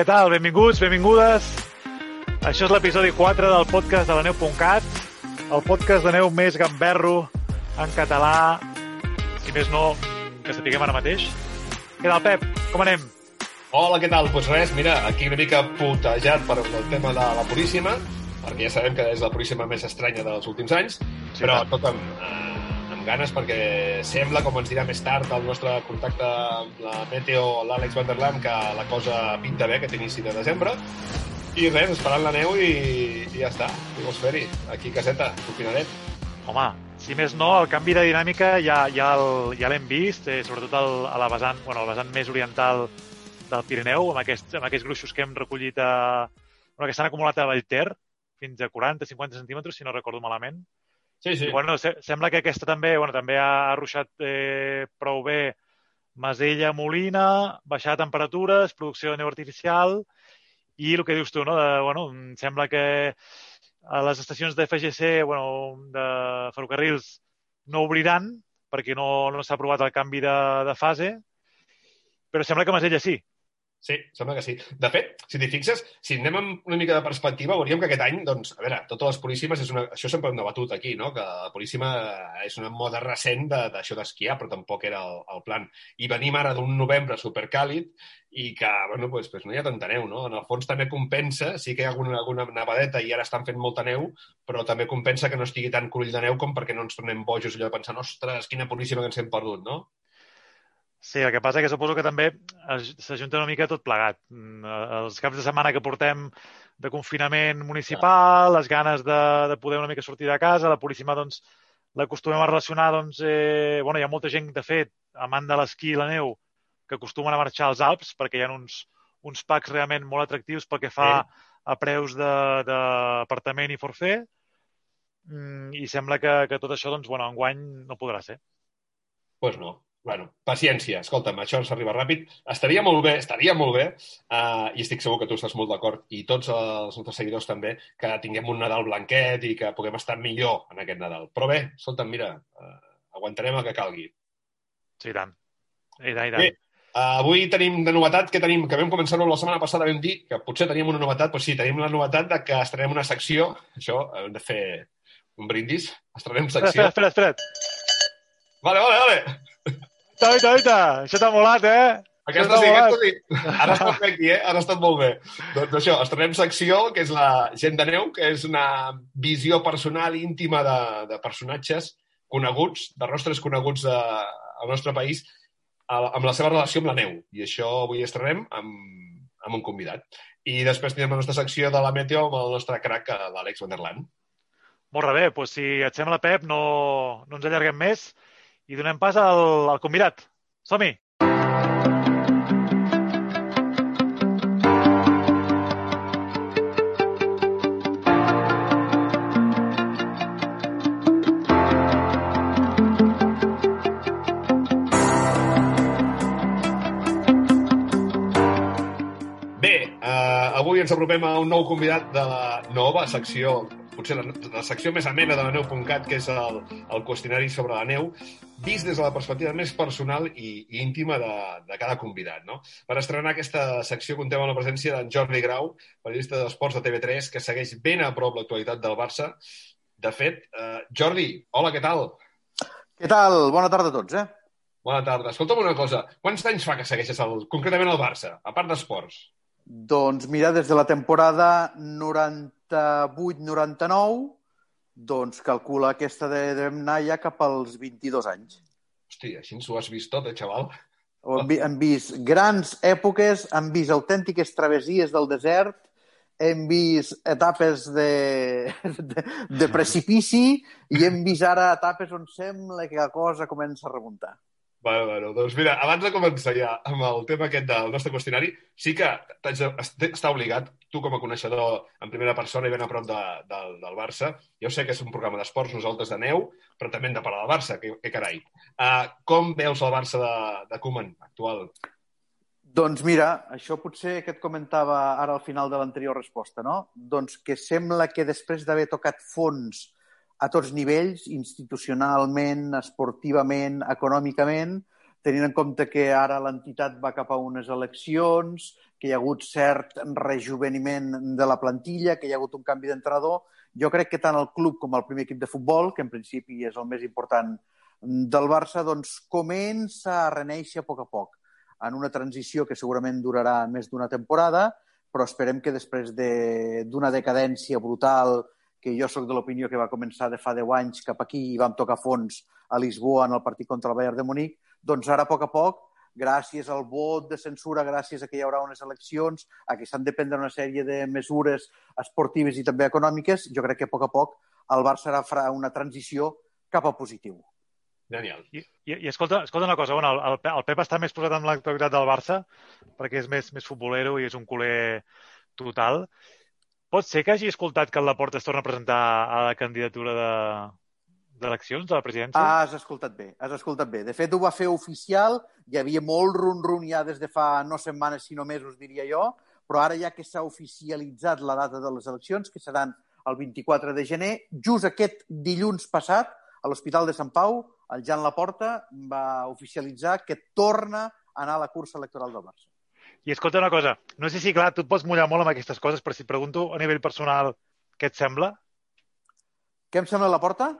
Què tal? Benvinguts, benvingudes. Això és l'episodi 4 del podcast de la neu.cat, el podcast de neu més gamberro en català, si més no, que sapiguem ara mateix. Què tal, Pep? Com anem? Hola, què tal? Doncs pues res, mira, aquí una mica putejat per el tema de la Puríssima, perquè ja sabem que és la Puríssima més estranya dels últims anys, Sí, però tot amb, eh, amb ganes perquè sembla, com ens dirà més tard el nostre contacte amb la Meteo, l'Àlex Van der Lam, que la cosa pinta bé aquest inici de desembre. I res, esperant la neu i, i ja està. Què vols fer-hi? Aquí, caseta, confinadet. Home, si més no, el canvi de dinàmica ja, ja el- ja l'hem vist, eh, sobretot el, a la vessant, bueno, el vessant més oriental del Pirineu, amb aquests, amb aquests gruixos que hem recollit a, bueno, que s'han acumulat a Vallter, fins a 40-50 centímetres, si no recordo malament. Sí, sí. I, bueno, se sembla que aquesta també, bueno, també ha ruixat eh, prou bé Masella, Molina, baixar temperatures, producció de neu artificial i el que dius tu, no? De, bueno, em sembla que a les estacions de FGC, bueno, de ferrocarrils, no obriran perquè no, no s'ha aprovat el canvi de, de fase, però sembla que Masella sí. Sí, sembla que sí. De fet, si t'hi fixes, si anem amb una mica de perspectiva, veuríem que aquest any, doncs, a veure, totes les Puríssimes, és una... això sempre hem debatut aquí, no? que la Puríssima és una moda recent de- d'això d'esquiar, però tampoc era el, el plan. I venim ara d'un novembre supercàlid i que, bueno, pues, pues no hi ha tanta neu, no? En el fons també compensa, sí que hi ha alguna, alguna nevadeta i ara estan fent molta neu, però també compensa que no estigui tan crull de neu com perquè no ens tornem bojos allò de pensar, ostres, quina Puríssima que ens hem perdut, no? Sí, el que passa que suposo que també s'ajunta una mica tot plegat. Mm, Els caps de setmana que portem de confinament municipal, les ganes de, de poder una mica sortir de casa, la Puríssima, doncs, l'acostumem a relacionar, doncs, eh, bueno, hi ha molta gent, de fet, amant de l'esquí i la neu, que acostumen a marxar als Alps, perquè hi ha uns, uns packs realment molt atractius pel que fa a preus de- d'apartament i forfait, Mm, i sembla que, que tot això, doncs, bueno, enguany no podrà ser. pues no. Bueno, paciència. Escolta'm, això s'arriba ràpid. Estaria molt bé, estaria molt bé, uh, i estic segur que tu estàs molt d'acord, i tots els nostres seguidors també, que tinguem un Nadal blanquet i que puguem estar millor en aquest Nadal. Però bé, escolta'm, mira, uh, aguantarem el que calgui. Sí, i tant. I tant, i tant. Bé, Uh, avui tenim de novetat, que tenim, que vam començar-ho la setmana passada, vam dir que potser teníem una novetat, doncs sí, tenim la novetat de que estrenem una secció, això, hem de fer un brindis, estrenem secció. espera, espera, espera. Vale, vale, vale. Oita, oita, oita. Això t'ha molat, eh? Aquesta sí, aquesta sí. Ara ha estat bé aquí, eh? Ara ha estat molt bé. Doncs això, estrenem secció, que és la Gent de Neu, que és una visió personal íntima de, de personatges coneguts, de rostres coneguts de, al nostre país, a- amb la seva relació amb la neu. I això avui estrenem amb, amb un convidat. I després tindrem la nostra secció de la Meteo amb el nostre crac, eh, l'Àlex Van der Laan. Molt bé, doncs si et sembla, Pep, no, no ens allarguem més i donem pas al, al convidat. Som-hi! Eh, avui ens apropem a un nou convidat de la nova secció, potser la, la secció més amena de la neu.cat, que és el, el qüestionari sobre la neu, vist des de la perspectiva més personal i, i íntima de, de cada convidat. No? Per estrenar aquesta secció contem amb la presència d'en Jordi Grau, periodista d'esports de TV3, que segueix ben a prop l'actualitat del Barça. De fet, eh, Jordi, hola, què tal? Què tal? Bona tarda a tots, eh? Bona tarda. Escolta'm una cosa, quants anys fa que segueixes el, concretament el Barça, a part d'esports? Doncs mira, des de la temporada 98-99, doncs calcula aquesta de, anar ja cap als 22 anys. Hosti, així ens ho has vist tot, eh, xaval? Hem, vi- hem vist grans èpoques, hem vist autèntiques travessies del desert, hem vist etapes de, de, de precipici i hem vist ara etapes on sembla que la cosa comença a remuntar. Bueno, bueno, doncs mira, abans de començar ja amb el tema aquest del nostre qüestionari, sí que de- està obligat, tu com a coneixedor en primera persona i ben a prop de, del, del Barça, jo sé que és un programa d'esports, nosaltres de neu, però també hem de parlar del Barça, que, que carai. Uh, com veus el Barça de, de Koeman actual? Doncs mira, això potser que et comentava ara al final de l'anterior resposta, no? Doncs que sembla que després d'haver tocat fons a tots nivells, institucionalment, esportivament, econòmicament, tenint en compte que ara l'entitat va cap a unes eleccions, que hi ha hagut cert rejuveniment de la plantilla, que hi ha hagut un canvi d'entrenador, jo crec que tant el club com el primer equip de futbol, que en principi és el més important del Barça, doncs comença a reneixer a poc a poc en una transició que segurament durarà més d'una temporada, però esperem que després de- d'una de, decadència brutal, que jo sóc de l'opinió que va començar de fa 10 anys cap aquí i vam tocar fons a Lisboa en el partit contra el Bayern de Munic, doncs ara a poc a poc, gràcies al vot de censura, gràcies a que hi haurà unes eleccions, a que s'han de prendre una sèrie de mesures esportives i també econòmiques, jo crec que a poc a poc el Barça farà una transició cap a positiu. Genial. I, i, i escolta, escolta una cosa, bueno, el, el Pep està més posat en l'actualitat del Barça perquè és més, més futbolero i és un culer total. Pot ser que hagi escoltat que el Laporta es torna a presentar a la candidatura de- d'eleccions de la presidència? Ah, has escoltat bé, has escoltat bé. De fet, ho va fer oficial, hi havia molt run-run ja des de fa no setmanes, sinó mesos, diria jo, però ara ja que s'ha oficialitzat la data de les eleccions, que seran el 24 de gener, just aquest dilluns passat, a l'Hospital de Sant Pau, el Jan Laporta va oficialitzar que torna a anar a la cursa electoral del Barça. I escolta una cosa, no sé si, clar, tu et pots mullar molt amb aquestes coses, però si et pregunto a nivell personal què et sembla? Què em sembla Laporta?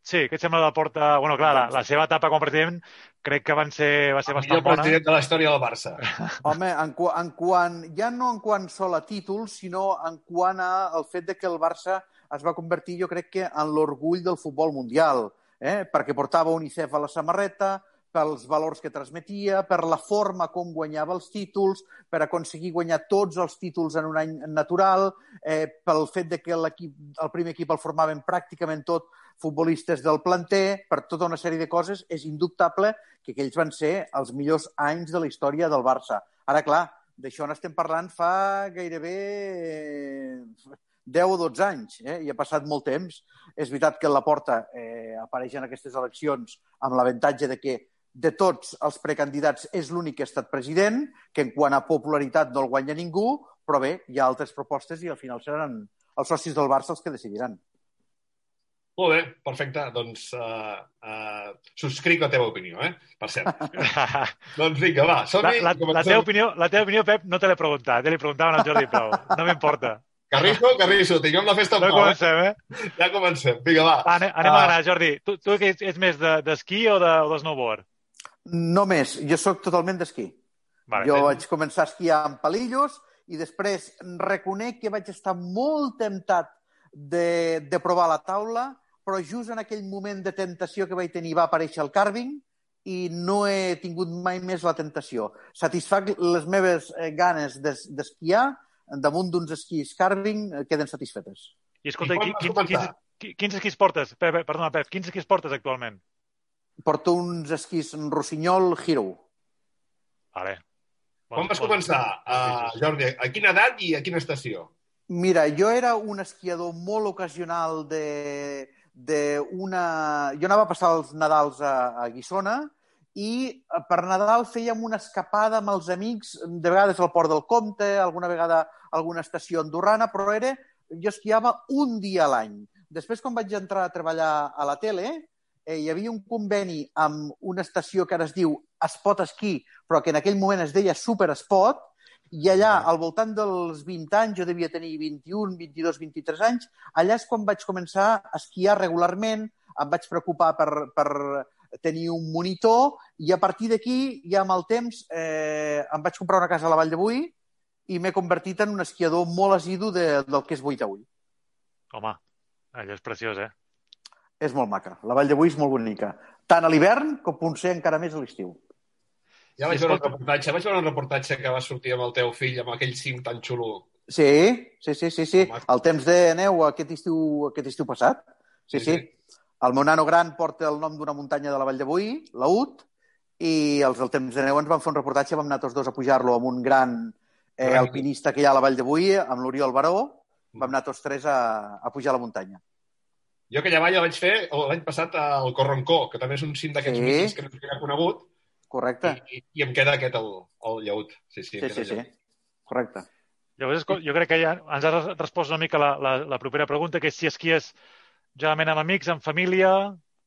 Sí, què et sembla la porta... Bueno, clar, la, la seva etapa com a president crec que van ser, va ser El bastant millor bona. president de la història del Barça. Home, en, en quant, ja no en quant sol a títols, sinó en quant a el fet de que el Barça es va convertir, jo crec que, en l'orgull del futbol mundial, eh? perquè portava UNICEF a la samarreta, pels valors que transmetia, per la forma com guanyava els títols, per aconseguir guanyar tots els títols en un any natural, eh, pel fet de que l'equip, el primer equip el formaven pràcticament tot futbolistes del planter, per tota una sèrie de coses, és indubtable que aquells van ser els millors anys de la història del Barça. Ara, clar, d'això n'estem parlant fa gairebé eh, 10 o 12 anys, eh? i ha passat molt temps. És veritat que la porta eh, apareix en aquestes eleccions amb l'avantatge de que de tots els precandidats és l'únic que ha estat president, que en quant a popularitat no el guanya ningú, però bé, hi ha altres propostes i al final seran els socis del Barça els que decidiran. Molt bé, perfecte. Doncs uh, uh, subscric la teva opinió, eh? Per cert. doncs vinga, va, La, som-hi. la, la, teva opinió, la teva opinió, Pep, no te l'he preguntat, eh? li preguntaven al Jordi Prou. No m'importa. Carrizo, Carrizo, tinguem la festa en No pau, eh? comencem, eh? Ja comencem. Vinga, va. Va, anem, anem Ah. a anar, Jordi. Tu, tu que ets, ets més de- d'esquí de, o de, o de snowboard? No més, jo sóc totalment d'esquí. Vale, jo bé. vaig començar a esquiar amb palillos i després reconec que vaig estar molt temptat de, de provar la taula, però just en aquell moment de tentació que vaig tenir va aparèixer el carving i no he tingut mai més la tentació. Satisfac les meves eh, ganes d'es- d'esquiar damunt d'uns esquís carving eh, queden satisfetes. I escolta, I quins, quins, quins, quins esquís portes? Pep, perdona, Pep, quins esquís portes actualment? Porto uns esquís Rossinyol Hero. Vale. Quan Bons- vas bons- començar, uh. Jordi? A quina edat i a quina estació? Mira, jo era un esquiador molt ocasional de, de una... Jo anava a passar els Nadals a, a Guissona i eh, per Nadal fèiem una escapada amb els amics, de vegades al Port del Comte, alguna vegada a alguna estació andorrana, però era... Jo esquiava un dia a l'any. Després, quan vaig entrar a treballar a la tele, eh, hi havia un conveni amb una estació que ara es diu Espot Esquí, però que en aquell moment es deia Super Espot, i allà, al voltant dels 20 anys, jo devia tenir 21, 22, 23 anys, allà és quan vaig començar a esquiar regularment, em vaig preocupar per, per tenir un monitor, i a partir d'aquí, ja amb el temps, eh, em vaig comprar una casa a la Vall de Boí i m'he convertit en un esquiador molt assidu de, del que és 8 a 8. Home, allò és preciós, eh? És molt maca. La Vall de Boí és molt bonica. Tant a l'hivern com potser encara més a l'estiu. Ja vaig veure un reportatge, vaig veure un reportatge que va sortir amb el teu fill, amb aquell cim tan xulo. Sí, sí, sí, sí, sí. El temps de neu aquest estiu, aquest estiu passat. Sí, sí. sí. El meu nano gran porta el nom d'una muntanya de la Vall de Boí, la UT, i els del temps de neu ens van fer un reportatge, vam anar tots dos a pujar-lo amb un gran eh, alpinista que hi ha a la Vall de Boí, amb l'Oriol Baró, vam anar tots tres a, a pujar a la muntanya. Jo aquella vall la vaig fer l'any passat al Corroncó, que també és un cim d'aquests sí. mítics que no s'havia conegut. Correcte. I, I em queda aquest, el, el llaut. Sí, sí, sí, sí, sí. Correcte. Llavors, jo crec que ja ens has respost una mica la, la, la propera pregunta, que és si esquies generalment amb amics, amb família,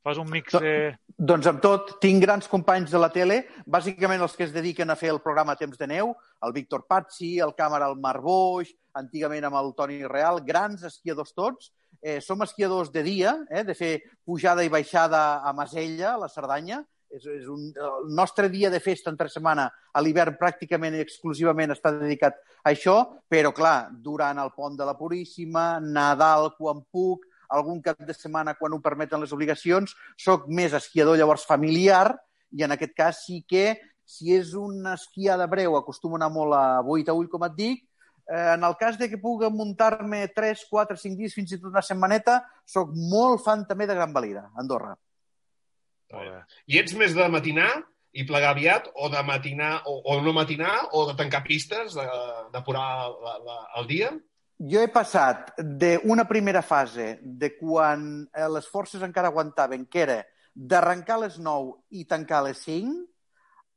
fas un mix... Eh... Doncs amb tot, tinc grans companys de la tele, bàsicament els que es dediquen a fer el programa Temps de Neu, el Víctor Pazzi, el càmera el Mar Boix, antigament amb el Toni Real, grans esquiadors tots, eh, som esquiadors de dia, eh, de fer pujada i baixada a Masella, a la Cerdanya. És, és un, el nostre dia de festa entre setmana a l'hivern pràcticament exclusivament està dedicat a això, però clar, durant el pont de la Puríssima, Nadal quan puc, algun cap de setmana quan ho permeten les obligacions, sóc més esquiador llavors familiar i en aquest cas sí que si és una esquiada breu acostumo a anar molt a 8 a ull, com et dic, Eh, en el cas de que pugui muntar-me 3, 4, 5 dies, fins i tot una setmaneta, sóc molt fan també de Gran Valira, Andorra. I ets més de matinar i plegar aviat, o de matinar o, o no matinar, o de tancar pistes, d'apurar el dia? Jo he passat d'una primera fase de quan eh, les forces encara aguantaven, que era d'arrencar a les 9 i tancar a les 5,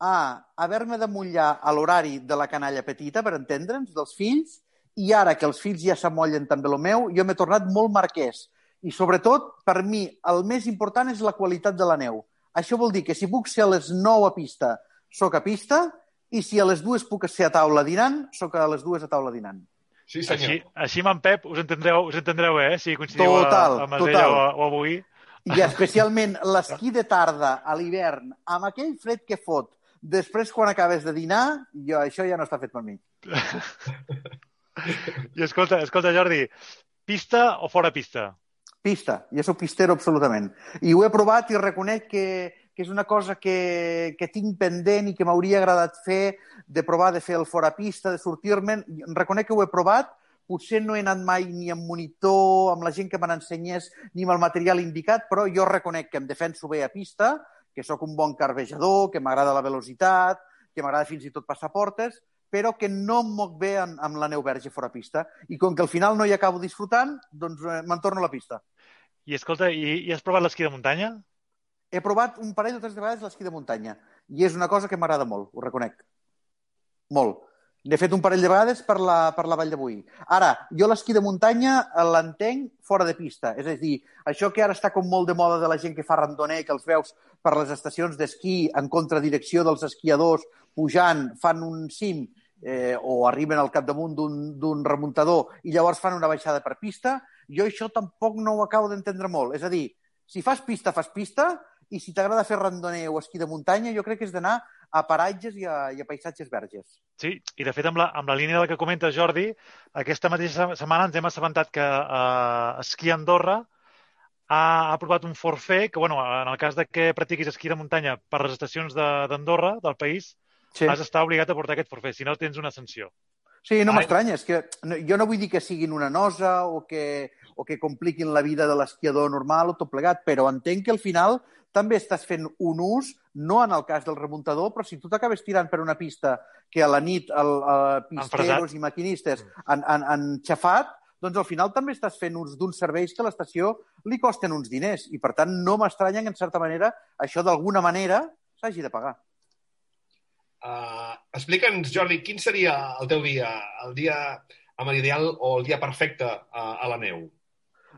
a haver-me de mullar a l'horari de la canalla petita, per entendre'ns, dels fills, i ara que els fills ja s'amollen també el meu, jo m'he tornat molt marquès. I sobretot, per mi, el més important és la qualitat de la neu. Això vol dir que si puc ser a les 9 a pista, sóc a pista, i si a les dues puc ser a taula dinant, sóc a les dues a taula dinant. Sí, senyor. Així, així amb en Pep us entendreu, us entendreu eh? Si coincidiu total, a, a Masella o, o avui. I especialment l'esquí de tarda a l'hivern, amb aquell fred que fot, Després, quan acabes de dinar, jo, això ja no està fet per mi. I escolta, escolta, Jordi, pista o fora pista? Pista. Jo sóc pistero absolutament. I ho he provat i reconec que, que és una cosa que, que tinc pendent i que m'hauria agradat fer, de provar de fer el fora pista, de sortir-me'n. Reconec que ho he provat, potser no he anat mai ni amb monitor, amb la gent que me n'ensenyés, ni amb el material indicat, però jo reconec que em defenso bé a pista, que sóc un bon carvejador, que m'agrada la velocitat, que m'agrada fins i tot passar portes, però que no em moc bé amb, amb la neu verge fora pista. I com que al final no hi acabo disfrutant, doncs eh, me'n torno a la pista. I escolta, i, i has provat l'esquí de muntanya? He provat un parell o tres vegades l'esquí de muntanya i és una cosa que m'agrada molt, ho reconec. Molt. N'he fet un parell de vegades per la, per la Vall Boí. Ara, jo l'esquí de muntanya l'entenc fora de pista. És a dir, això que ara està com molt de moda de la gent que fa randoner, que els veus per les estacions d'esquí en contradirecció dels esquiadors pujant, fan un cim eh, o arriben al capdamunt d'un remuntador i llavors fan una baixada per pista, jo això tampoc no ho acabo d'entendre molt. És a dir, si fas pista, fas pista, i si t'agrada fer randoner o esquí de muntanya, jo crec que és d'anar a paratges i a, i a paisatges verges. Sí, i de fet amb la, amb la línia del que comenta Jordi, aquesta mateixa setmana ens hem assabentat que eh, Esquí Andorra ha, aprovat un forfè que, bueno, en el cas de que practiquis esquí de muntanya per les estacions d'Andorra, de, del país, sí. has d'estar obligat a portar aquest forfè, si no tens una sanció. Sí, no m'estranya, és que jo no vull dir que siguin una nosa o que, o que compliquin la vida de l'esquiador normal o tot plegat, però entenc que al final també estàs fent un ús, no en el cas del remuntador, però si tu t'acabes tirant per una pista que a la nit el, el pisteros i maquinistes han, han, han xafat, doncs al final també estàs fent uns d'uns serveis que a l'estació li costen uns diners i, per tant, no m'estranya que, en certa manera, això d'alguna manera s'hagi de pagar. Uh, Explica'ns, Jordi, quin seria el teu dia, el dia amb l'ideal o el dia perfecte a, a la neu?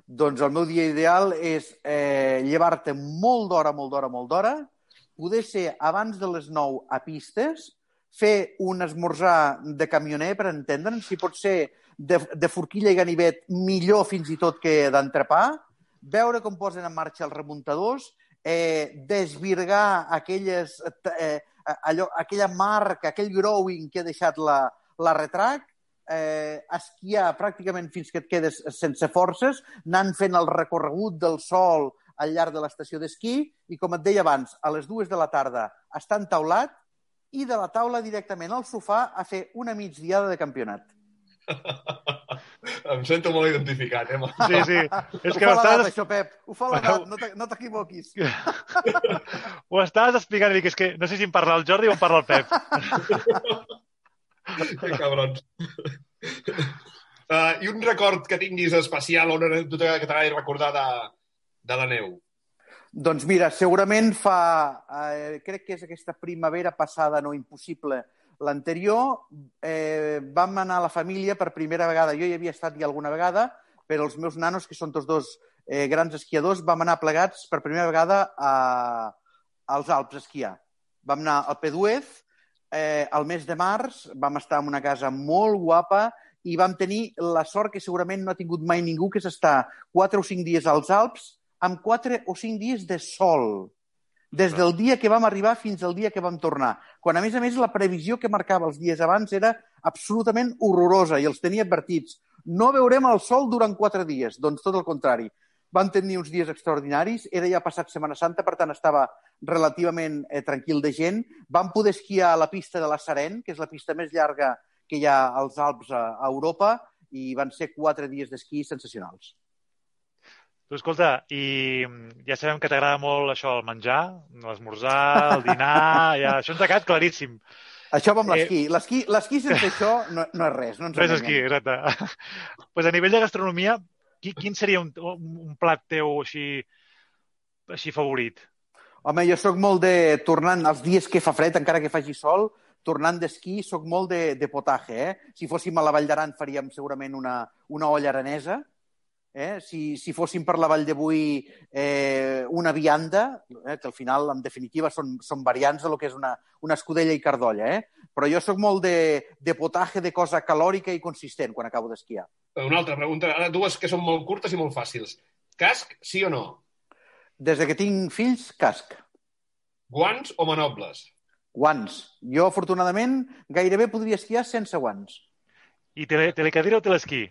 Doncs el meu dia ideal és eh, llevar-te molt d'hora, molt d'hora, molt d'hora, poder ser abans de les 9 a pistes, fer un esmorzar de camioner, per entendre'n, si pot ser de, de forquilla i ganivet, millor fins i tot que d'entrepà, veure com posen en marxa els remuntadors, eh, desvirgar aquelles, eh, allò, aquella marca, aquell growing que ha deixat la, la retrac, eh, esquiar pràcticament fins que et quedes sense forces, anant fent el recorregut del sol al llarg de l'estació d'esquí i, com et deia abans, a les dues de la tarda està entaulat i de la taula directament al sofà a fer una migdiada de campionat. em sento molt identificat, eh? Sí, sí. És Ho que fa ho l'edat, estaves, això, Pep. Ho fa l'edat, no te- no t'equivoquis. ho estaves explicant i dic, és que no sé si em parla el Jordi o em parla el Pep. Que cabrons. Uh, I un record que tinguis especial o una anècdota que t'agradi recordar de, de la neu? Doncs mira, segurament fa... Eh, crec que és aquesta primavera passada, no impossible, l'anterior, eh, vam anar a la família per primera vegada. Jo hi havia estat ja alguna vegada, però els meus nanos, que són tots dos eh, grans esquiadors, vam anar plegats per primera vegada a, als Alps a esquiar. Vam anar al Peduez, eh, al mes de març, vam estar en una casa molt guapa i vam tenir la sort que segurament no ha tingut mai ningú, que és estar quatre o cinc dies als Alps amb quatre o cinc dies de sol. Des del dia que vam arribar fins al dia que vam tornar. Quan, a més a més, la previsió que marcava els dies abans era absolutament horrorosa i els tenia advertits. No veurem el sol durant quatre dies. Doncs tot el contrari. Van tenir uns dies extraordinaris, era ja passat Setmana Santa, per tant estava relativament eh, tranquil de gent. Vam poder esquiar a la pista de la Saren, que és la pista més llarga que hi ha als Alps a, a Europa, i van ser quatre dies d'esquí sensacionals. Tu, escolta, i ja sabem que t'agrada molt això, el menjar, l'esmorzar, el dinar, ja... això ens ha quedat claríssim. Això va amb Eh, l'esquí. L'esquí l'esquí sense això no, no és res. No ens Res enganyem. esquí, exacte. pues a nivell de gastronomia, qui, quin seria un, un plat teu així, així favorit? Home, jo sóc molt de... Tornant els dies que fa fred, encara que faci sol, tornant d'esquí, sóc molt de, de potatge, eh? Si fóssim a la Vall d'Aran faríem segurament una, una olla aranesa. Eh? Si, si fóssim per la Vall de Boí eh, una vianda, eh? que al final, en definitiva, són, són variants de lo que és una, una escudella i cardolla. Eh? Però jo sóc molt de, de potatge, de cosa calòrica i consistent quan acabo d'esquiar. Una altra pregunta, ara dues que són molt curtes i molt fàcils. Casc, sí o no? Des de que tinc fills, casc. Guants o manobles? Guants. Jo, afortunadament, gairebé podria esquiar sense guants. I tele, telecadira o telesquí?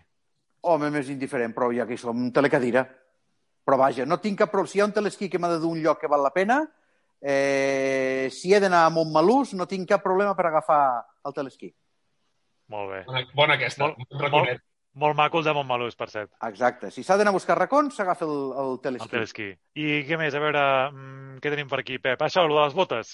Home, més indiferent, però ja que hi som, telecadira. Però vaja, no tinc cap problema. Si hi ha un telesquí que m'ha de dur un lloc que val la pena, eh, si he d'anar a Montmelús, no tinc cap problema per agafar el telesquí. Molt bé. Bona, bona aquesta, Molt- molt, molt, maco el de Montmelús, per cert, Exacte. Si s'ha d'anar a buscar racons, s'agafa el, el el telesquí. telesquí. I què més? A veure, mm, què tenim per aquí, Pep? Això, el de les botes.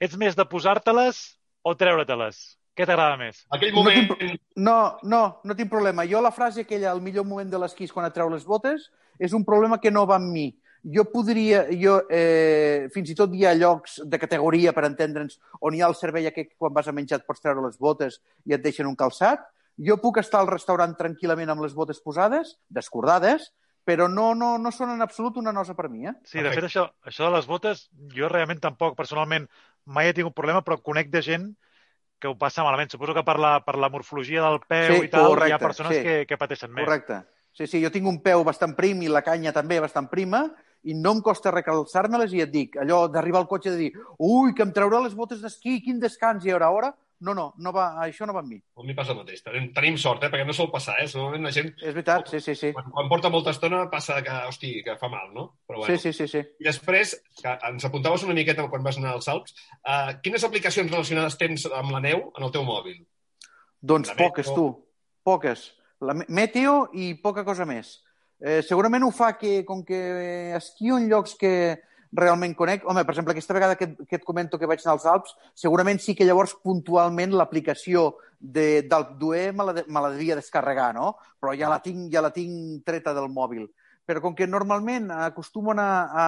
Ets més de posar-te-les o treure-te-les? Què t'agrada més? Aquell No moment... tinc No, no, no tinc problema. Jo la frase aquella, el millor moment de l'esquí és quan et treu les botes, és un problema que no va amb mi. Jo podria, jo, eh, fins i tot hi ha llocs de categoria, per entendre'ns, on hi ha el servei aquest que quan vas a menjar et pots treure les botes i et deixen un calçat. Jo puc estar al restaurant tranquil·lament amb les botes posades, descordades, però no, no, no són en absolut una nosa per mi, eh? Sí, de fet, això, això de les botes, jo realment tampoc, personalment, mai he tingut problema, però conec de gent que ho passa malament. Suposo que per la, per la morfologia del peu Sí, i tal, hi correcte, ha persones sí. que, que pateixen més. Correcte. Sí, sí, jo tinc un peu bastant prim i la canya també bastant prima i no em costa recalçar-me-les i et dic, allò d'arribar al cotxe de dir ui, que em traurà les botes d'esquí, quin descans hi haurà ara? No, no, no va, això no va amb mi. A mi passa el mateix. Tenim, tenim sort, eh? perquè no sol passar. Eh? Normalment la gent, És veritat, sí, sí, sí. quan, quan porta molta estona, passa que, hosti, que fa mal, no? Però Sí, sí, sí, sí. I després, que ens apuntaves una miqueta quan vas anar als Alps, uh, quines aplicacions relacionades tens amb la neu en el teu mòbil? Doncs La poques, meteo. tu. Poques. La me- meteo i poca cosa més. Eh, segurament ho fa que, com que esquio en llocs que realment conec... Home, per exemple, aquesta vegada que, et- que et comento que vaig anar als Alps, segurament sí que llavors puntualment l'aplicació de, del Duer me la, de- me la devia descarregar, no? Però ja la tinc, ja la tinc treta del mòbil. Però com que normalment acostumo a anar a,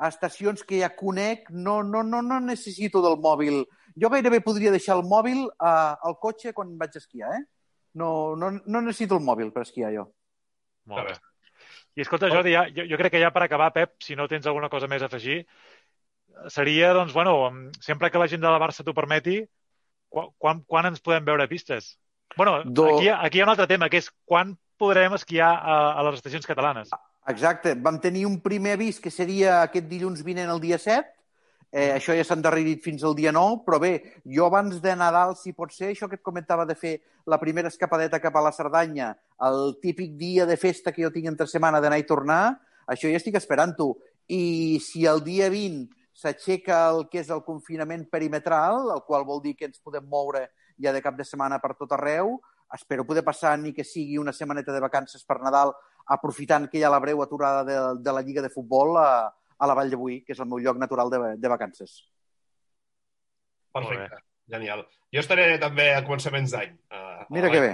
a estacions que ja conec, no, no, no, no necessito del mòbil. Jo gairebé podria deixar el mòbil a, al cotxe quan vaig a esquiar, eh? No, no, no necessito el mòbil per esquiar, jo. Molt bé. I escolta, Jordi, ja, jo, jo crec que ja per acabar, Pep, si no tens alguna cosa més a afegir, seria, doncs, bueno, sempre que la gent de la Barça t'ho permeti, quan, quan, ens podem veure a pistes? Bueno, Do- aquí, aquí hi ha un altre tema, que és quan podrem esquiar a, a les estacions catalanes. Exacte. Vam tenir un primer avís que seria aquest dilluns vinent, el dia 7. Eh, això ja s'ha endarrerit fins al dia 9, però bé, jo abans de Nadal, si pot ser, això que et comentava de fer la primera escapadeta cap a la Cerdanya, el típic dia de festa que jo tinc entre setmana d'anar i tornar, això ja estic esperant-ho. I si el dia 20 s'aixeca el que és el confinament perimetral, el qual vol dir que ens podem moure ja de cap de setmana per tot arreu, espero poder passar ni que sigui una setmaneta de vacances per Nadal, aprofitant que hi ha la breu aturada de, de la Lliga de Futbol a, a la Vall de Boí, que és el meu lloc natural de, de vacances. Perfecte, genial. Jo estaré també a començaments d'any. Uh, Mira que bé.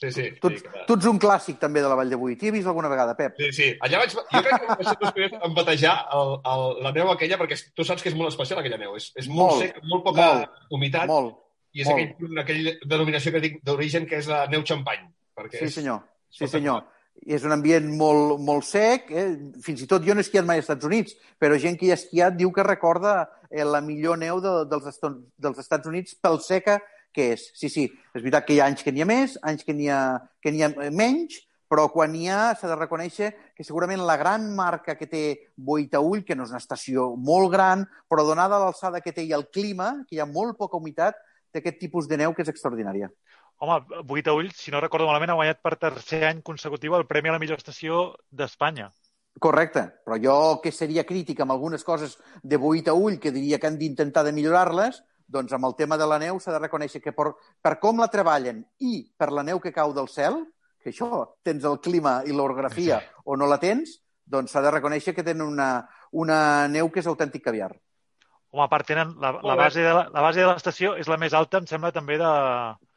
Sí, sí. Tu, sí tu ets un clàssic també de la Vall de Boí. T'hi he vist alguna vegada, Pep? Sí, sí. Allà vaig... Jo crec que vaig ser en batejar el, el, la neu aquella, perquè tu saps que és molt especial aquella neu. És, és molt, molt sec, molt poca molt, humitat. Molt, I és molt. aquell, aquella denominació que dic d'origen que és la neu xampany. Perquè Sí, és... senyor. Sí, senyor. I és un ambient molt, molt sec. Eh? Fins i tot jo no he esquiat mai als Estats Units, però gent que hi ha esquiat diu que recorda eh, la millor neu de, dels, dels Estats Units pel seca que és. Sí, sí, és veritat que hi ha anys que n'hi ha més, anys que n'hi ha, que ha eh, menys, però quan n'hi ha s'ha de reconèixer que segurament la gran marca que té Boitaull, que no és una estació molt gran, però donada l'alçada que té i el clima, que hi ha molt poca humitat, té aquest tipus de neu que és extraordinària. Home, Boitaüll, si no recordo malament, ha guanyat per tercer any consecutiu el Premi a la millor estació d'Espanya. Correcte, però jo que seria crític amb algunes coses de Boitaull, que diria que han d'intentar de millorar-les, doncs amb el tema de la neu s'ha de reconèixer que per, per com la treballen i per la neu que cau del cel, que això tens el clima i l'orografia o no la tens, doncs s'ha de reconèixer que tenen una, una neu que és autèntic caviar. Home, a part, tenen la, la, base de la, la base de l'estació és la més alta, em sembla, també de,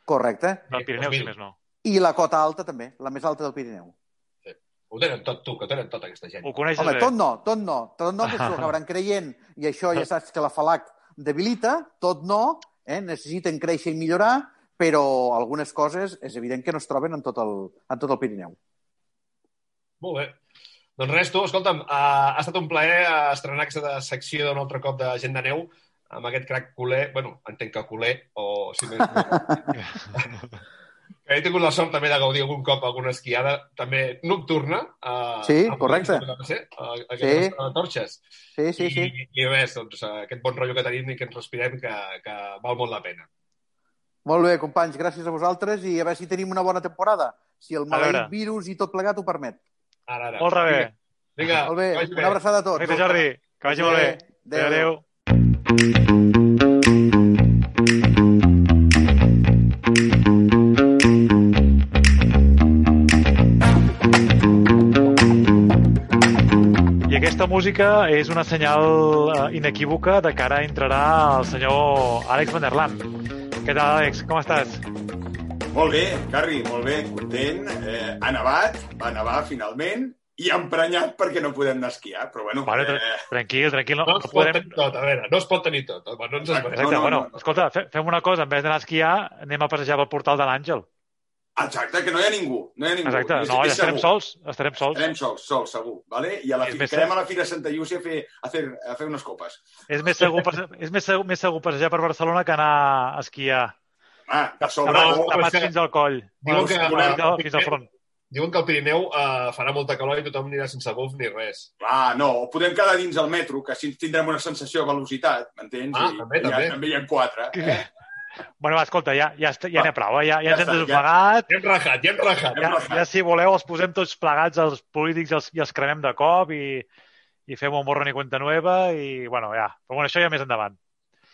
Correcte. del Pirineu, si més no. I la cota alta també, la més alta del Pirineu. Ho tenen tot, tu, que tenen tot, aquesta gent. Ho coneixes Home, bé. tot no, tot no, tot no, que s'ho acabaran creient, i això ja saps que la FALAC debilita, tot no, eh? necessiten créixer i millorar, però algunes coses és evident que no es troben en tot el, en tot el Pirineu. Molt bé. Doncs res, tu, escolta'm, uh, ha estat un plaer estrenar aquesta secció d'un altre cop de Gent de Neu amb aquest crac culer, bueno, entenc que culer, o si més... he tingut la sort també de gaudir algun cop alguna esquiada, també nocturna. Uh, Sí, a correcte. Ser, uh, Sí. aquesta de torxes. Sí, sí, sí. I, I res, doncs, uh, aquest bon rotllo que tenim i que ens respirem que, que val molt la pena. Molt bé, companys, gràcies a vosaltres i a veure si tenim una bona temporada. Si el maleït virus i tot plegat ho permet. Ara, ara. Molt bé. Vinga, Molt bé, una abraçada a tots. Perfecte, Jordi. Que vagi molt bé. Adéu. Adéu. Aquesta música és una senyal eh, inequívoca de que ara entrarà el senyor Àlex Van der Lam. Què tal, Àlex? Com estàs? Molt bé, Carri, molt bé, content. Eh, ha nevat, va nevar finalment, i emprenyat perquè no podem anar a esquiar. Però bueno, tra eh, tranquil, tranquil. No, No no podrem... tenir tot, a veure, no es pot tenir tot. Home, no ens Exacte. No, no, bueno, no, no. escolta, fe- fem una cosa, en vez d'anar a esquiar, anem a passejar pel portal de l'Àngel. exacte, que no hi ha ningú. No hi ha ningú. Exacte, no, ja estarem segur. sols, estarem sols. Estarem sols, sols, segur. Vale? I a la fi, quedem a la Fira Santa Llúcia a fer, a fer, a fer unes copes. És més segur, és més segur, més segur passejar per Barcelona que anar a esquiar. Ah, de sobre. Tapats, no, tapats fins al coll. Diuen que- fins, al, fins al front. Diuen que al Pirineu uh, farà molta calor i tothom anirà sense buf ni res. Ah, no, o podem quedar dins el metro, que així tindrem una sensació de velocitat, m'entens? Ah, I, també, i ja, també. també hi ha quatre. Eh? Bueno, va, escolta, ja, ja, ja n'hi ha prou, eh? ja, ja, Ja ens hem està, ja. desofegat. Ja hem rajat, ja hem rajat. Ja, ja, si voleu, els posem tots plegats, els polítics, i els, i els cremem de cop i, i fem un borrón i cuenta nueva i, bueno, ja. Però bueno, això ja més endavant.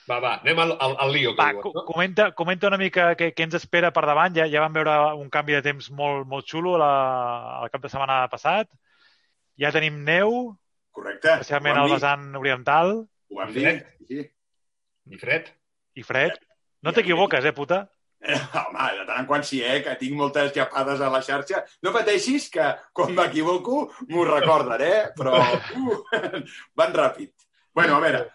Va, va, anem al, al, al lío, que Va, diuen. No? comenta, comenta una mica què, què ens espera per davant. Ja, ja vam veure un canvi de temps molt, molt xulo la, el cap de setmana passat. Ja tenim neu, Correcte. especialment al vessant oriental, Ho vam dir. fred. Sí. I fred. i fred. No t'equivoques, eh, puta? Eh, home, de tant en quant sí, eh, que tinc moltes llepades a la xarxa. No pateixis, que quan m'equivoco m'ho recorden, eh? Però uh, van ràpid. Bueno, a veure,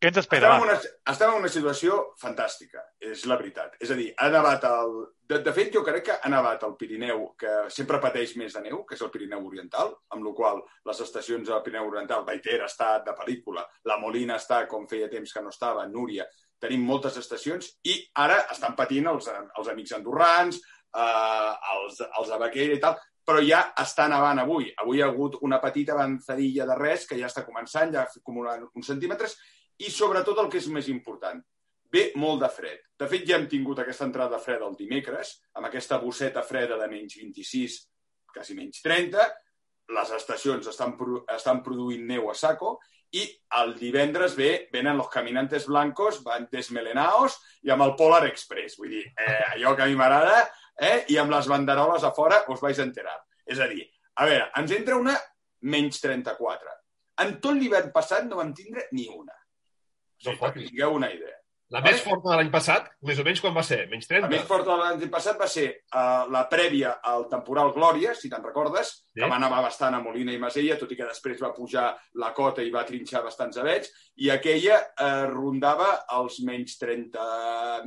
Què ens espera? estem en, una, estem en una situació fantàstica, és la veritat. És a dir, ha nevat el... De, de fet, jo crec que ha nevat el Pirineu, que sempre pateix més de neu, que és el Pirineu Oriental, amb la qual les estacions del Pirineu Oriental, Baiter està de pel·lícula, la Molina està, com feia temps que no estava, Núria, tenim moltes estacions i ara estan patint els, els amics andorrans, eh, els, els de Baqueira i tal, però ja està nevant avui. Avui hi ha hagut una petita avançadilla de res que ja està començant, ja acumulant uns centímetres, i sobretot el que és més important, ve molt de fred. De fet, ja hem tingut aquesta entrada freda el dimecres, amb aquesta bosseta freda de menys 26, quasi menys 30, les estacions estan, estan produint neu a saco i el divendres ve, venen los caminantes blancos, van desmelenaos i amb el Polar Express. Vull dir, eh, allò que a mi m'agrada, eh, i amb les banderoles a fora us vais enterar. És a dir, a veure, ens entra una menys 34. En tot l'hivern passat no vam tindre ni una. No perquè tingueu una idea. La vale? més forta de l'any passat, més o menys quan va ser? Menys 30? La més forta de l'any passat va ser uh, la prèvia al temporal Glòria, si te'n recordes, sí. que va anar bastant a Molina i Masella, tot i que després va pujar la cota i va trinxar bastants avets, i aquella uh, rondava els menys 30,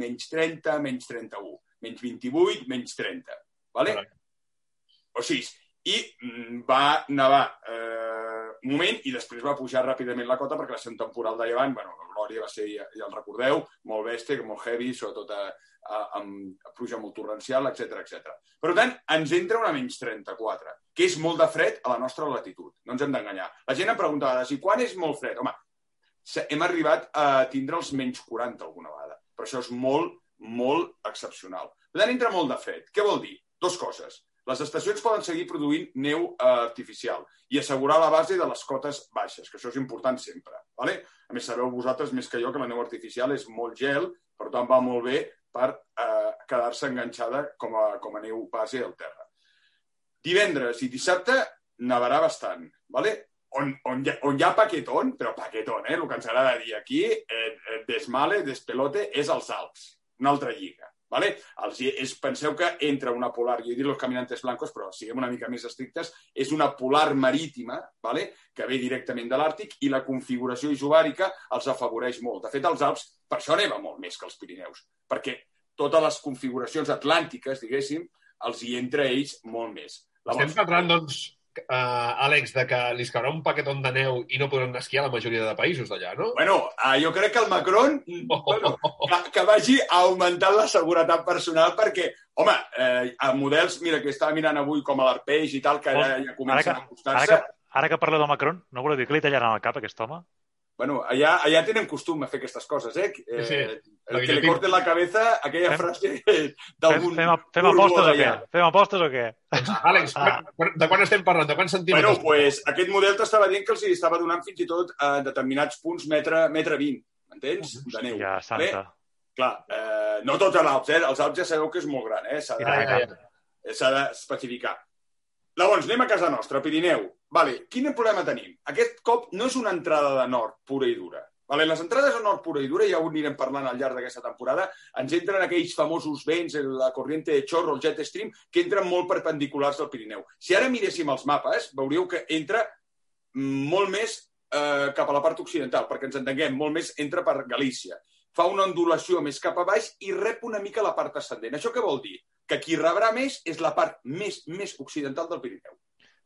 menys 30, menys 31, menys 28, menys 30. Vale? O sigui, i mm, va nevar eh, un moment i després va pujar ràpidament la cota perquè ser un temporal de llevant. Bueno, la Glòria va ser, ja, ja el recordeu, molt bèstia, molt heavy, sobretot a, a, amb pluja molt torrencial, etc etc. Per tant, ens entra una menys 34, que és molt de fred a la nostra latitud. No ens hem d'enganyar. La gent em preguntava, si quan és molt fred? Home, hem arribat a tindre els menys 40 alguna vegada, però això és molt, molt excepcional. Per tant, entra molt de fred. Què vol dir? Dos coses les estacions poden seguir produint neu eh, artificial i assegurar la base de les cotes baixes, que això és important sempre. Vale? A més, sabeu vosaltres més que jo que la neu artificial és molt gel, per tant va molt bé per eh, quedar-se enganxada com a, com a neu base al terra. Divendres i dissabte nevarà bastant. Vale? On, on, hi ha, on hi ha paquetón, però paquetón, eh? el que ens agrada dir aquí, eh, eh, desmale, despelote, és als Alps, una altra lliga. Vale? Els, és, penseu que entra una polar, jo he dit los caminantes blancos, però siguem una mica més estrictes, és una polar marítima vale? que ve directament de l'Àrtic i la configuració isobàrica els afavoreix molt. De fet, els Alps per això neva molt més que els Pirineus, perquè totes les configuracions atlàntiques, diguéssim, els hi entra ells molt més. Estem parlant, doncs, uh, Àlex, de que li caurà un paqueton de neu i no podran esquiar a la majoria de països d'allà, no? Bueno, uh, jo crec que el Macron oh, bueno, que, que vagi augmentant la seguretat personal perquè, home, eh, a models, mira, que estava mirant avui com a l'Arpeix i tal, que ara ja comencen a acostar-se... Ara, que, ara que parla del Macron, no voleu dir que li tallaran el cap, aquest home? Bueno, allà, allà tenen costum a fer aquestes coses, eh? eh sí, el que li corten la cabeza, aquella fem, frase d'algun... Fem, fem, fem apostes o què? Fem apostes o què? Àlex, ah. de quan estem parlant? De quants centímetres? Bueno, pues, aquest model t'estava dient que els estava donant fins i tot a determinats punts metre, metre 20, m'entens? De neu. Ja, santa. Bé, clar, eh, no tots els Alps, eh? Els Alps ja sabeu que és molt gran, eh? S'ha de, ja, ja, ja. d'especificar. Llavors, anem a casa nostra, Pirineu. Vale, quin problema tenim? Aquest cop no és una entrada de nord pura i dura. Vale, les entrades de nord pura i dura, ja ho anirem parlant al llarg d'aquesta temporada, ens entren aquells famosos vents, la corriente de chorro, el jet stream, que entren molt perpendiculars del Pirineu. Si ara miréssim els mapes, veuríeu que entra molt més eh, cap a la part occidental, perquè ens entenguem, molt més entra per Galícia. Fa una ondulació més cap a baix i rep una mica la part ascendent. Això què vol dir? que qui rebrà més és la part més, més occidental del Pirineu.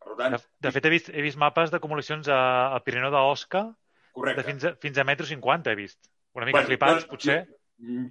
Per tant... De, de fet, he vist, he vist mapes d'acumulacions al Pirineu d'Osca de fins a, fins a metro 50, he vist. Una mica bueno, flipats, doncs, potser.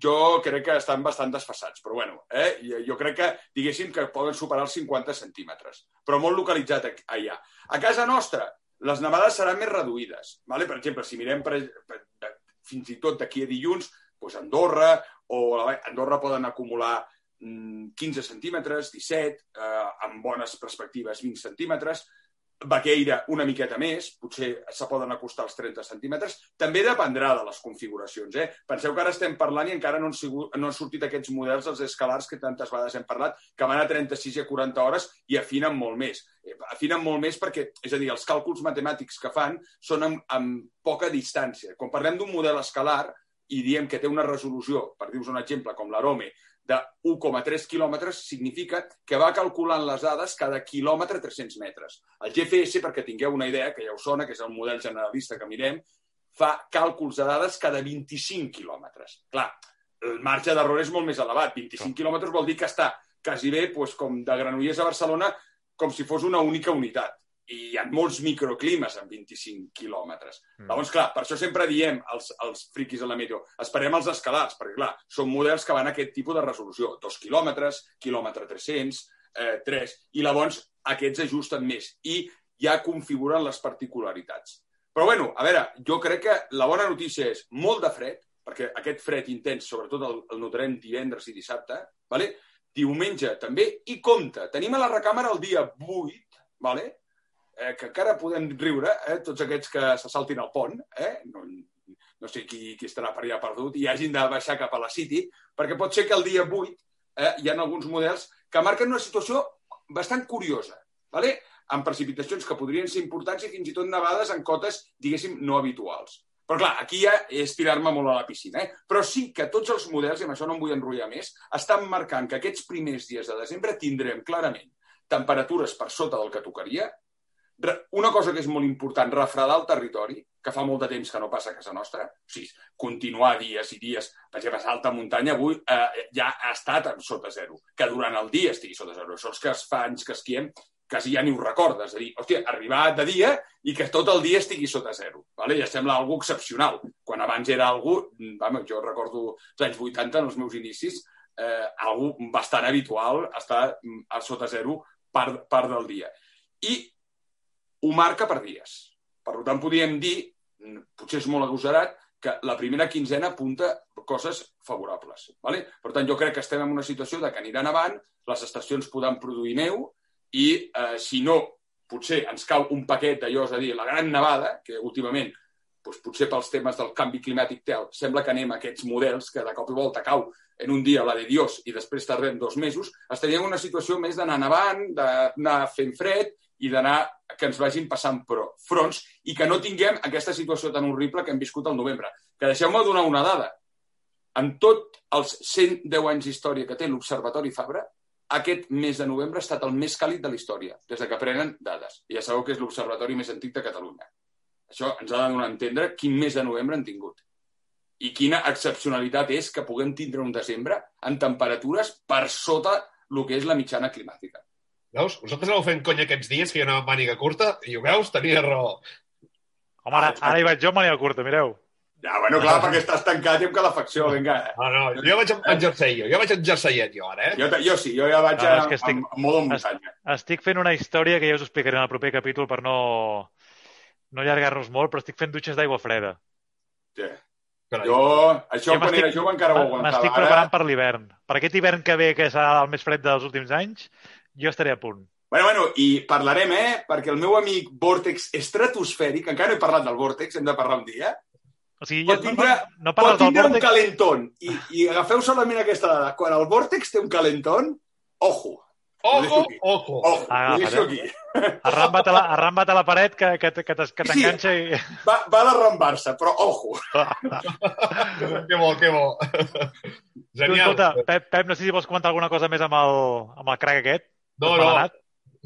Jo crec que estan bastant desfassats, però bueno, eh? jo crec que, diguéssim, que poden superar els 50 centímetres, però molt localitzat allà. A casa nostra, les nevades seran més reduïdes. Vale? Per exemple, si mirem per, per, per, fins i tot d'aquí a dilluns, doncs Andorra o Andorra poden acumular 15 mm, centímetres, 17, eh, amb bones perspectives 20 centímetres, Baqueira una miqueta més, potser se poden acostar als 30 centímetres. També dependrà de les configuracions. Eh? Penseu que ara estem parlant i encara no han, sigut, no han sortit aquests models, els escalars que tantes vegades hem parlat, que van a 36 i a 40 hores i afinen molt més. Eh, afinen molt més perquè, és a dir, els càlculs matemàtics que fan són amb, amb poca distància. Quan parlem d'un model escalar i diem que té una resolució, per dir-vos un exemple, com l'Arome, de 1,3 quilòmetres significa que va calculant les dades cada quilòmetre 300 metres. El GFS, perquè tingueu una idea, que ja us sona, que és el model generalista que mirem, fa càlculs de dades cada 25 quilòmetres. Clar, el marge d'error és molt més elevat. 25 quilòmetres vol dir que està quasi bé doncs, com de Granollers a Barcelona com si fos una única unitat i hi ha molts microclimes en 25 quilòmetres. Mm. Llavors, clar, per això sempre diem als, als friquis de la meteo, esperem els escalats, perquè, clar, són models que van a aquest tipus de resolució. Dos quilòmetres, quilòmetre 300, eh, 3, i llavors aquests ajusten més i ja configuren les particularitats. Però, bueno, a veure, jo crec que la bona notícia és molt de fred, perquè aquest fred intens, sobretot el, el notarem divendres i dissabte, vale? diumenge també, i compte, tenim a la recàmera el dia 8, vale? Eh, que encara podem riure, eh, tots aquests que se saltin al pont, eh, no, no sé qui, qui estarà per allà perdut, i hagin de baixar cap a la City, perquè pot ser que el dia 8 eh, hi ha alguns models que marquen una situació bastant curiosa, ¿vale? amb precipitacions que podrien ser importants i fins i tot nevades en cotes, diguéssim, no habituals. Però clar, aquí ja és tirar-me molt a la piscina. Eh? Però sí que tots els models, i amb això no em vull enrotllar més, estan marcant que aquests primers dies de desembre tindrem clarament temperatures per sota del que tocaria, una cosa que és molt important, refredar el territori, que fa molt de temps que no passa a casa nostra, o sigui, continuar dies i dies, per exemple, a alta muntanya avui eh, ja ha estat sota zero, que durant el dia estigui sota zero. Això els que fa anys que esquiem quasi ja ni ho recordes. És a dir, hòstia, arribar de dia i que tot el dia estigui sota zero. Vale? Ja sembla algo excepcional. Quan abans era algú, vam, jo recordo els anys 80, en els meus inicis, eh, algo bastant habitual estar a sota zero part, part del dia. I ho marca per dies. Per tant, podríem dir, potser és molt agosarat, que la primera quinzena apunta coses favorables. Vale? Per tant, jo crec que estem en una situació de que aniran avant, les estacions podran produir neu i, eh, si no, potser ens cau un paquet d'allò, és a dir, la gran nevada, que últimament doncs potser pels temes del canvi climàtic tel, sembla que anem a aquests models que de cop i volta cau en un dia la de Dios i després tardem dos mesos, estaríem en una situació més d'anar nevant, d'anar fent fred i d'anar que ens vagin passant fronts i que no tinguem aquesta situació tan horrible que hem viscut al novembre. Que deixeu-me donar una dada. En tot els 110 anys d'història que té l'Observatori Fabra, aquest mes de novembre ha estat el més càlid de la història, des de que prenen dades. I ja sabeu que és l'observatori més antic de Catalunya. Això ens ha de donar a entendre quin mes de novembre han tingut. I quina excepcionalitat és que puguem tindre un desembre en temperatures per sota el que és la mitjana climàtica. Veus? Vosaltres aneu fent conya aquests dies que hi ha una màniga curta i ho veus? Tenia raó. Home, ara, ara hi vaig jo amb màniga curta, mireu. Ja, bueno, clar, perquè estàs tancat i amb calefacció, vinga. Eh? No, no, jo vaig en jersei, jo, jo vaig en jerseiet, jo, ara, eh? Jo, jo sí, jo ja vaig no, a, estic, en, en modo muntanya. Estic fent una història que ja us explicaré en el proper capítol per no, no allargar-nos molt, però estic fent dutxes d'aigua freda. Sí. Carai. Jo, això jo quan era jove encara ho aguantava. M'estic preparant Ara... per l'hivern. Per aquest hivern que ve, que serà el més fred dels últims anys, jo estaré a punt. Bueno, bueno, i parlarem, eh? Perquè el meu amic Vortex estratosfèric, encara no he parlat del Vortex, hem de parlar un dia, o sigui, pot tindre, no, no pot tindre un calentón. I, I agafeu solament aquesta dada. Quan el Vortex té un calentón, ojo. Ojo, ojo. Ojo, ho aquí. Arramba't a la, arramba't a la paret que, que, que t'enganxa sí, i... Va, va d'arrambar-se, però ojo. que bo, que bo. Genial. escolta, Pep, Pep, no sé si vols comentar alguna cosa més amb el, amb el crack aquest. No, no,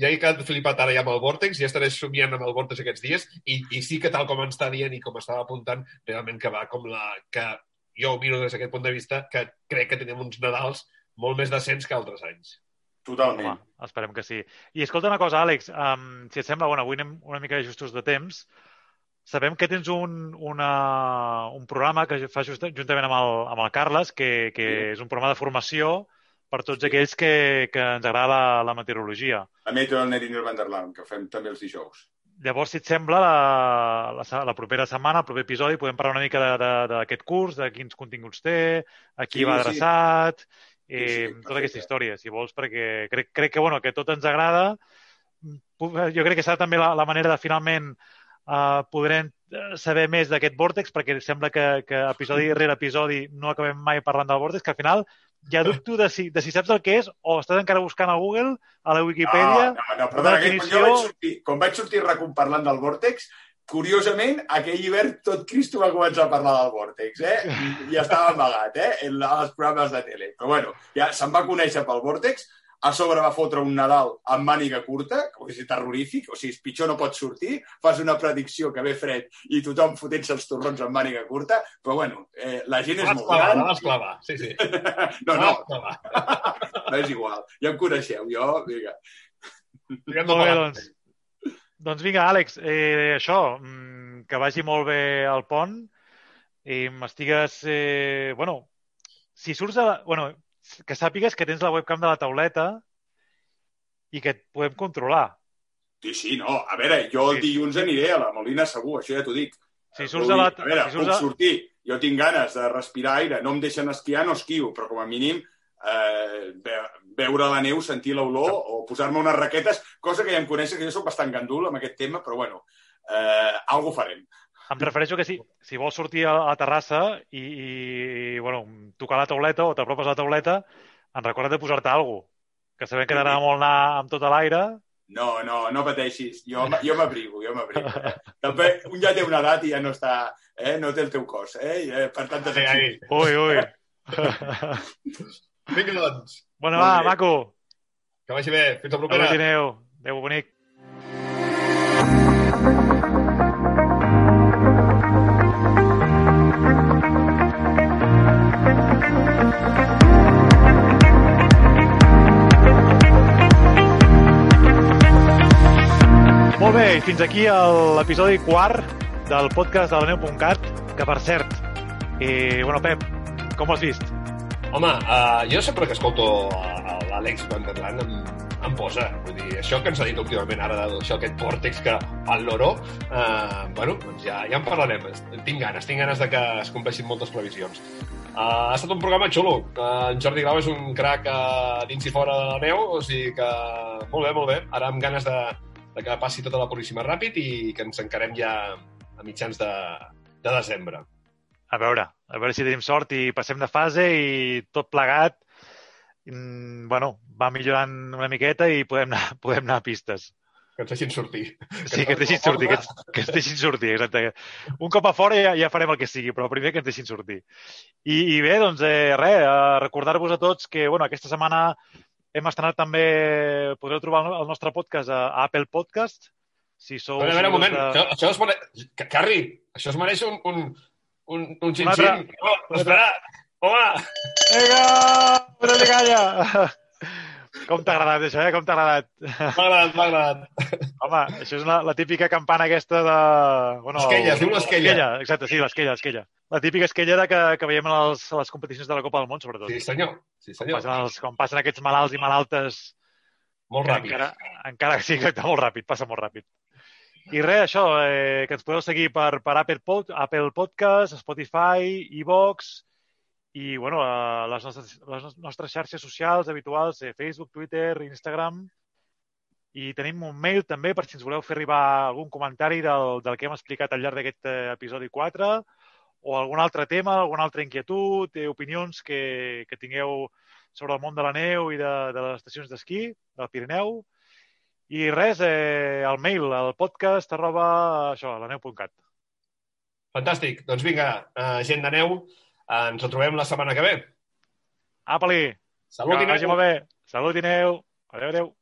ja he quedat flipat ara ja amb el Vortex, ja estaré somiant amb el Vortex aquests dies, i, i sí que tal com ens està dient i com estava apuntant, realment que va com la... que jo ho miro des d'aquest punt de vista, que crec que tenim uns Nadals molt més decents que altres anys. Totalment. Home, esperem que sí. I escolta una cosa, Àlex, um, si et sembla, bueno, avui anem una mica justos de temps. Sabem que tens un, una, un programa que fas just, juntament amb el, amb el Carles, que, que sí. és un programa de formació per tots aquells que, que ens agrada la, la meteorologia. La meteo del Neriner Vanderland, que fem també els dijous. Llavors, si et sembla, la, la, la propera setmana, el proper episodi, podem parlar una mica d'aquest curs, de quins continguts té, a qui sí, va adreçat, sí i sí, sí, tota aquesta història, si vols, perquè crec, crec que, bueno, que tot ens agrada. Jo crec que serà també la, la manera de finalment uh, podrem saber més d'aquest vòrtex, perquè sembla que, que episodi rere episodi no acabem mai parlant del vòrtex, que al final ja dubto de si, de si saps el que és o estàs encara buscant a Google, a la Wikipedia... No, no, no però definició... quan, vaig sortir, quan vaig sortir parlant del vòrtex, curiosament, aquell hivern tot Cristo va començar a parlar del Vortex, eh? I, i estava amagat, eh? En els programes de tele. Però bueno, ja se'n va conèixer pel Vortex, a sobre va fotre un Nadal amb màniga curta, que és terrorífic, o sigui, pitjor no pot sortir, fas una predicció que ve fred i tothom fotent-se els torrons amb màniga curta, però bueno, eh, la gent és molt gran. La vas clavar, sí, sí. no, no, no és igual, ja em coneixeu, jo, vinga. Molt bé, doncs. Doncs vinga, Àlex, eh, això, mm, que vagi molt bé al pont i m'estigues... Eh, bueno, si surts a... La, bueno, que sàpigues que tens la webcam de la tauleta i que et podem controlar. Sí, sí, no. A veure, jo el dilluns aniré a la Molina segur, això ja t'ho dic. Si surts a la... A veure, si puc a... sortir. Jo tinc ganes de respirar aire. No em deixen esquiar, no esquio, però com a mínim eh, veure la neu, sentir l'olor o posar-me unes raquetes, cosa que ja em coneixes, que jo sóc bastant gandul amb aquest tema, però bueno, eh, algo farem. Em refereixo que si, si vols sortir a la terrassa i, i bueno, tocar la tauleta o t'apropes a la tauleta, en recorda de posar-te alguna cosa, que sabem que t'agrada molt anar amb tot l'aire. No, no, no pateixis. Jo, jo m'abrigo, jo m'abrigo. Eh? També un ja té una edat i ja no està... Eh? No té el teu cos, eh? I, eh per tant, ai, ai. Ui, ui. Vinga, doncs. Bona, va, maco. Que vagi bé. Fins la propera. Adéu, adéu, bonic. Bé, fins aquí l'episodi quart del podcast de la neu.cat, que per cert, eh, bueno, Pep, com has vist? Home, uh, jo sempre que escolto l'Àlex Vanderland em, em posa. Vull dir, això que ens ha dit últimament ara, això, aquest pòrtex que al loro, uh, bueno, doncs ja, ja en parlarem. Tinc ganes, tinc ganes de que es compleixin moltes previsions. Uh, ha estat un programa xulo. Uh, en Jordi Grau és un crac uh, dins i fora de la neu, o sigui que molt bé, molt bé. Ara amb ganes de, de que passi tota la Puríssima ràpid i que ens encarem ja a mitjans de, de desembre. A veure, a veure si tenim sort i passem de fase i tot plegat mm, bueno, va millorant una miqueta i podem anar, podem anar a pistes. Que ens deixin sortir. Sí, que ens deixin sortir, que ens, que ens deixin sortir, exacte. Un cop a fora ja, ja farem el que sigui, però primer que ens deixin sortir. I, i bé, doncs, eh, res, recordar-vos a tots que, bueno, aquesta setmana hem estrenat també, podreu trobar el nostre podcast a, Apple Podcast, si sou... A veure, a veure, un moment, de... això, això es mereix... Carri, això es mereix un, un, un, un xin-xin. Oh, espera, home! Vinga, no li calla! Com t'ha agradat, això, eh? Com t'ha agradat? M'ha agradat, m'ha agradat. Home, això és la, la típica campana aquesta de... Bueno, esquella, es diu l'esquella. Esquella, exacte, sí, l'esquella, l'esquella. La típica esquella que, que veiem a les, a les competicions de la Copa del Món, sobretot. Sí, senyor. Sí, senyor. Quan passen, els, quan passen aquests malalts i malaltes... Molt ràpid. Encara, encara, sí, exacte, molt ràpid, passa molt ràpid. I res, això, eh, que ens podeu seguir per, per Apple, Pod, Apple Podcast, Spotify, iVox, i bueno, a les, nostres, les nostres xarxes socials habituals, eh, Facebook, Twitter, Instagram, i tenim un mail també per si ens voleu fer arribar algun comentari del, del que hem explicat al llarg d'aquest eh, episodi 4 o algun altre tema, alguna altra inquietud, eh, opinions que, que tingueu sobre el món de la neu i de, de les estacions d'esquí del Pirineu. I res, eh, el mail, el podcast, arroba, això, la neu.cat. Fantàstic. Doncs vinga, uh, gent de neu, ens trobem la setmana que ve. Apa-li! Salut i neu! Vagi molt bé. Salut i neu. Adéu, adéu.